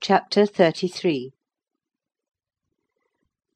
CHAPTER XXXIII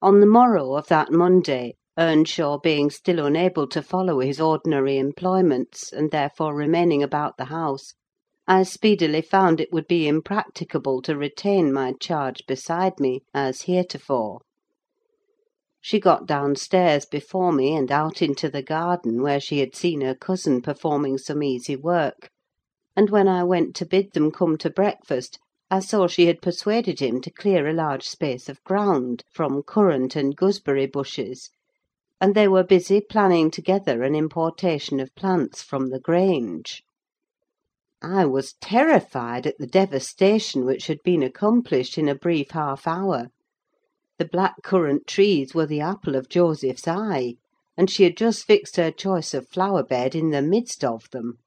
On the morrow of that Monday, Earnshaw being still unable to follow his ordinary employments, and therefore remaining about the house, I speedily found it would be impracticable to retain my charge beside me, as heretofore. She got downstairs before me, and out into the garden, where she had seen her cousin performing some easy work; and when I went to bid them come to breakfast, I saw she had persuaded him to clear a large space of ground from currant and gooseberry bushes, and they were busy planning together an importation of plants from the Grange. I was terrified at the devastation which had been accomplished in a brief half hour. The black currant trees were the apple of Joseph's eye, and she had just fixed her choice of flower bed in the midst of them.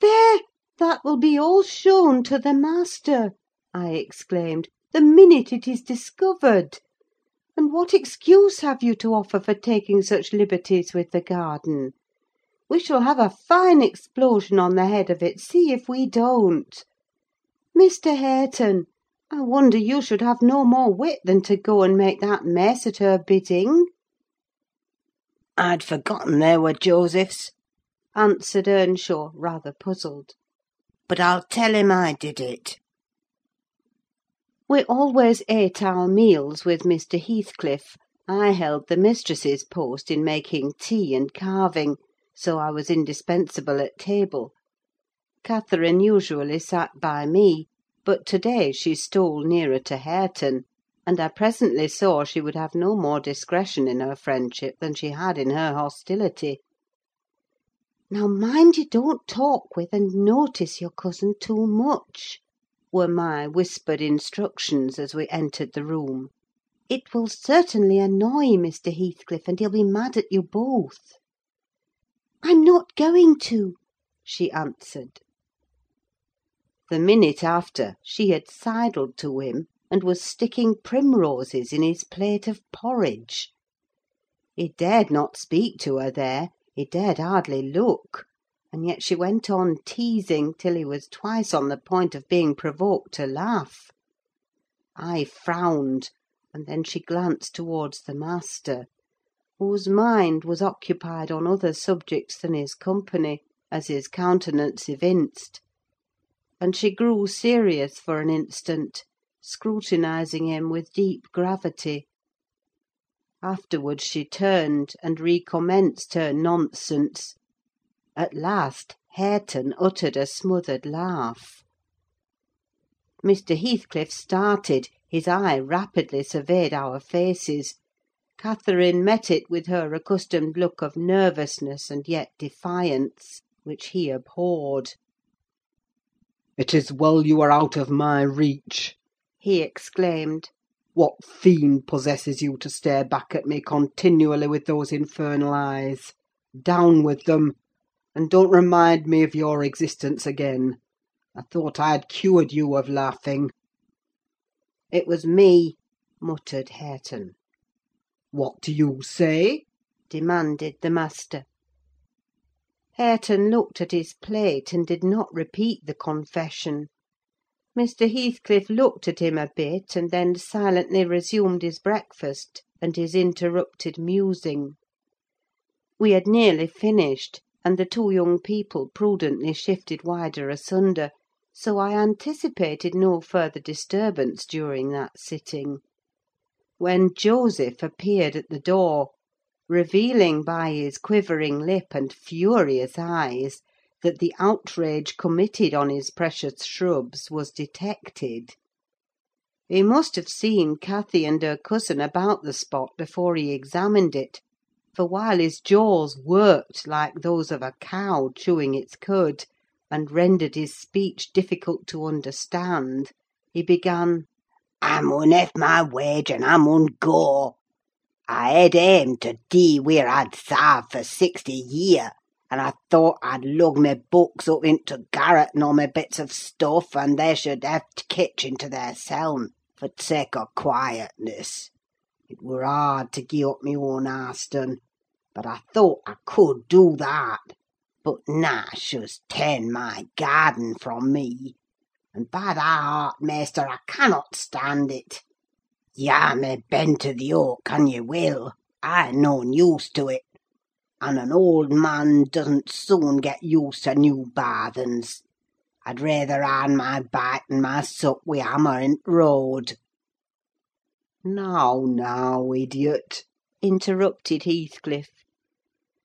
"There! That will be all shown to the master," I exclaimed, "the minute it is discovered. And what excuse have you to offer for taking such liberties with the garden? We shall have a fine explosion on the head of it, see if we don't! Mr. Hareton, I wonder you should have no more wit than to go and make that mess at her bidding." "I'd forgotten they were Joseph's," answered Earnshaw, rather puzzled. "But I'll tell him I did it." We always ate our meals with Mr. Heathcliff: I held the mistress's post in making tea and carving, so I was indispensable at table. Catherine usually sat by me, but to day she stole nearer to Hareton, and I presently saw she would have no more discretion in her friendship than she had in her hostility. "Now mind you don't talk with and notice your cousin too much," were my whispered instructions as we entered the room. "It will certainly annoy Mr. Heathcliff, and he'll be mad at you both." "I'm not going to," she answered. The minute after, she had sidled to him, and was sticking primroses in his plate of porridge. He dared not speak to her there, he dared hardly look; and yet she went on teasing, till he was twice on the point of being provoked to laugh. I frowned, and then she glanced towards the master, whose mind was occupied on other subjects than his company, as his countenance evinced; and she grew serious for an instant, scrutinising him with deep gravity. Afterwards she turned, and recommenced her nonsense. At last Hareton uttered a smothered laugh. Mr. Heathcliff started; his eye rapidly surveyed our faces. Catherine met it with her accustomed look of nervousness and yet defiance, which he abhorred. "It is well you are out of my reach!" he exclaimed. What fiend possesses you to stare back at me continually with those infernal eyes? Down with them! and don't remind me of your existence again. I thought I had cured you of laughing." "It was me," muttered Hareton. "What do you say?" demanded the master. Hareton looked at his plate, and did not repeat the confession. Mr. Heathcliff looked at him a bit, and then silently resumed his breakfast and his interrupted musing. We had nearly finished, and the two young people prudently shifted wider asunder, so I anticipated no further disturbance during that sitting; when Joseph appeared at the door, revealing by his quivering lip and furious eyes that the outrage committed on his precious shrubs was detected. He must have seen Cathy and her cousin about the spot before he examined it, for while his jaws worked like those of a cow chewing its cud, and rendered his speech difficult to understand, he began, "I mun hev my wage, and I mun go. I had aimed to dee wheer I'd sarved for sixty year, and I thought I'd lug my books up into garret and all my bits of stuff, and they should hev t' kitchen to theirseln, for t' sake o' quietness. It wur hard to gie up my own hearthstone, but I thought I could do that: but Nash has ta'en my garden from me. and by thy heart, maister, I cannot stand it. Yah may bend to the yoke an ye will: I'm noan used to it; and an old man doesn't soon get used to new barthens. I'd rayther arn my bite and my sup wi' hammer in t' road." "Now, now, idiot!" interrupted Heathcliff.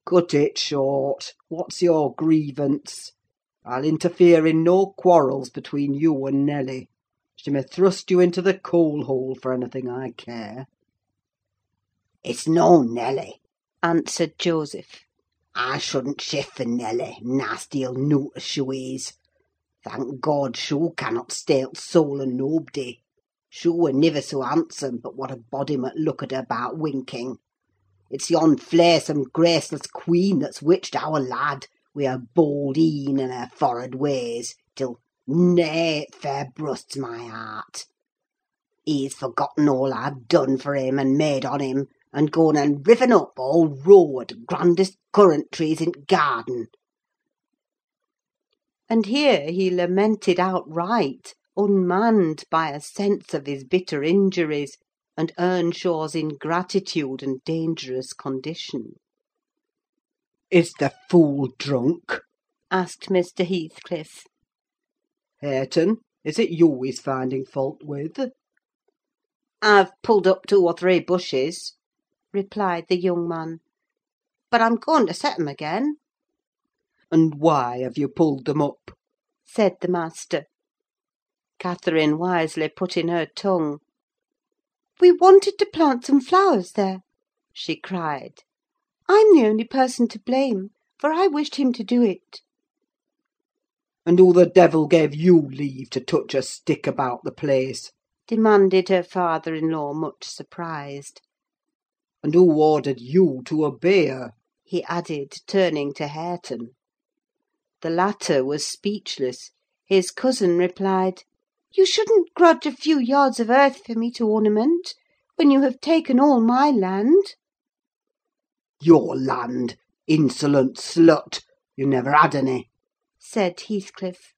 "Cut it short. What's your grievance? I'll interfere in no quarrels between you and Nelly. She may thrust you into the coal hole for anything I care." "It's no Nelly," answered Joseph. "I shouldn't shift for Nelly, nasty old nowt as shoo is. Thank God, shoo cannot stale t' soul o' nob'dy. Shoo were niver so handsome but what a body mud look at her 'bout winking. It's yon flaysome, graceless quean that's witched our lad, wi' her bold een and her forrard ways, till nay, it fair brusts my heart. He's forgotten all I've done for him and made on him, and gone and riven up all row o' t' grandest currant trees in t' garden. And here he lamented outright, unmanned by a sense of his bitter injuries, and Earnshaw's ingratitude and dangerous condition. "Is the fool drunk?" asked Mr. Heathcliff. "Hareton, is it you he's finding fault with?" "I've pulled up two or three bushes," replied the young man; "but I'm going to set 'em again." "And why have you pulled them up?" said the master. Catherine wisely put in her tongue. "We wanted to plant some flowers there," she cried. "I'm the only person to blame, for I wished him to do it." "And who the devil gave you leave to touch a stick about the place?" demanded her father-in-law, much surprised. "And who ordered you to obey her?" he added, turning to Hareton. The latter was speechless. His cousin replied, "You shouldn't grudge a few yards of earth for me to ornament, when you have taken all my land." "Your land, insolent slut! You never had any," said Heathcliff.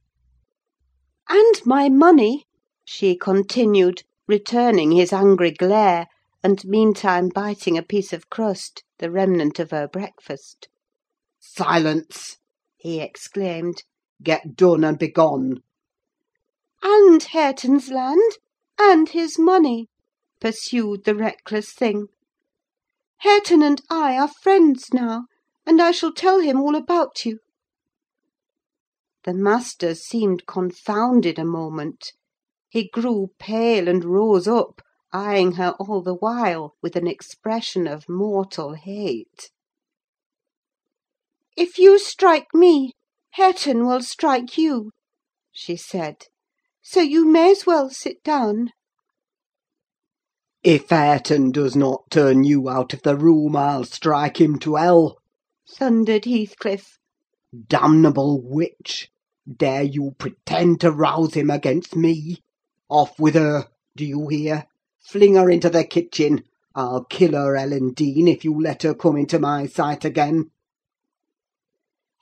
"And my money," she continued, returning his angry glare, and meantime biting a piece of crust, the remnant of her breakfast. "Silence!" he exclaimed. "Get done and begone!" "And Hareton's land, and his money," pursued the reckless thing. "Hareton and I are friends now, and I shall tell him all about you." The master seemed confounded a moment. He grew pale and rose up, eyeing her all the while with an expression of mortal hate. "If you strike me, Hareton will strike you," she said; "so you may as well sit down." "If Hareton does not turn you out of the room, I'll strike him to hell!" thundered Heathcliff. "Damnable witch! Dare you pretend to rouse him against me? Off with her! Do you hear? Fling her into the kitchen! I'll kill her, Ellen Dean, if you let her come into my sight again!"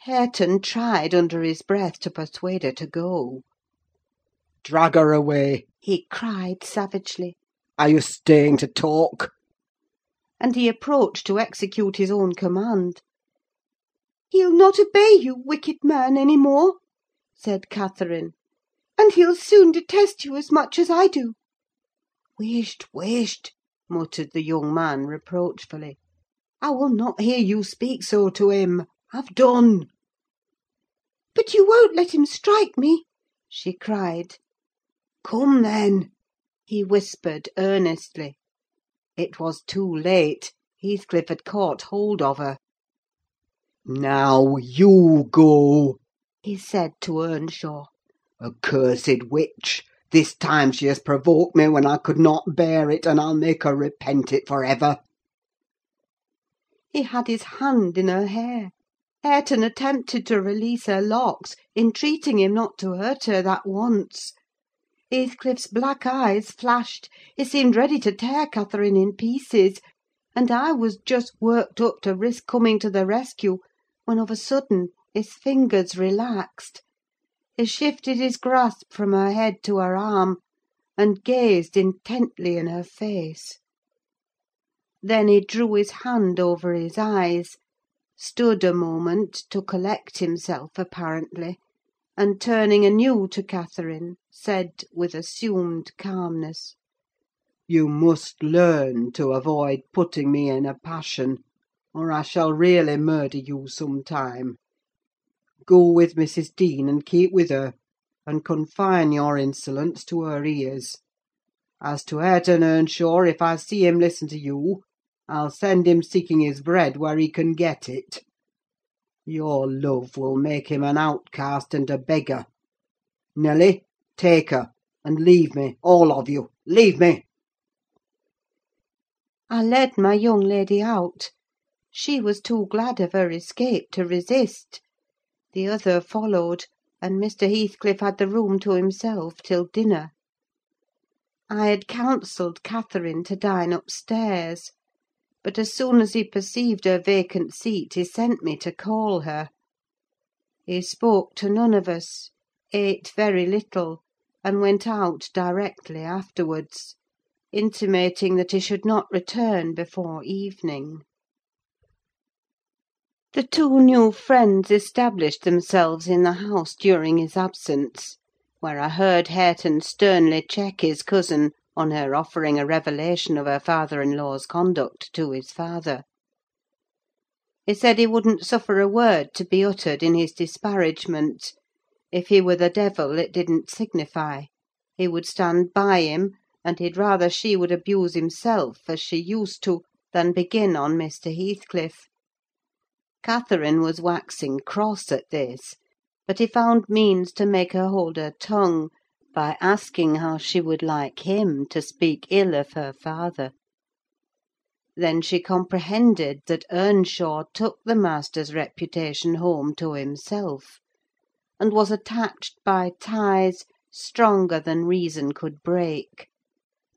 Hareton tried under his breath to persuade her to go. "Drag her away!" he cried savagely. "Are you staying to talk?" And he approached to execute his own command. "He'll not obey you, wicked man, any more," said Catherine; "and he'll soon detest you as much as I do." "Whisht, whisht!" muttered the young man, reproachfully. "I will not hear you speak so to him. Have done!" "But you won't let him strike me?" she cried. "Come, then!" he whispered earnestly. It was too late: Heathcliff had caught hold of her. "Now you go!" he said to Earnshaw. "Accursed witch! This time she has provoked me when I could not bear it, and I'll make her repent it for ever." He had his hand in her hair. Hareton attempted to release her locks, entreating him not to hurt her that once. Heathcliff's black eyes flashed; he seemed ready to tear Catherine in pieces, and I was just worked up to risk coming to the rescue, when of a sudden his fingers relaxed. He shifted his grasp from her head to her arm, and gazed intently in her face. Then he drew his hand over his eyes, stood a moment to collect himself, apparently, and turning anew to Catherine, said, with assumed calmness, "You must learn to avoid putting me in a passion, or I shall really murder you some time. Go with Mrs. Dean, and keep with her, and confine your insolence to her ears. As to Hareton Earnshaw, if I see him listen to you, I'll send him seeking his bread where he can get it. Your love will make him an outcast and a beggar. Nelly, take her, and leave me, all of you, leave me!" I led my young lady out. She was too glad of her escape to resist. The other followed, and Mr. Heathcliff had the room to himself till dinner. I had counselled Catherine to dine upstairs; but as soon as he perceived her vacant seat, he sent me to call her. He spoke to none of us, ate very little, and went out directly afterwards, intimating that he should not return before evening. The two new friends established themselves in the house during his absence, where I heard Hareton sternly check his cousin on her offering a revelation of her father in law's conduct to his father. He said he wouldn't suffer a word to be uttered in his disparagement: if he were the devil, it didn't signify; he would stand by him, and he'd rather she would abuse himself, as she used to, than begin on Mr. Heathcliff. Catherine was waxing cross at this, but he found means to make her hold her tongue, by asking how she would like him to speak ill of her father. Then she comprehended that Earnshaw took the master's reputation home to himself, and was attached by ties stronger than reason could break;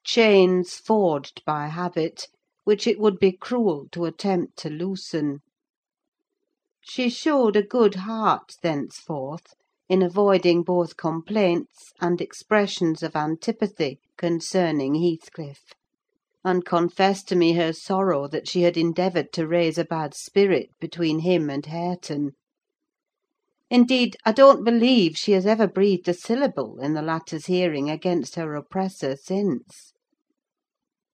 chains forged by habit, which it would be cruel to attempt to loosen. She showed a good heart thenceforth in avoiding both complaints and expressions of antipathy concerning Heathcliff, and confessed to me her sorrow that she had endeavoured to raise a bad spirit between him and Hareton. Indeed, I don't believe she has ever breathed a syllable in the latter's hearing against her oppressor since.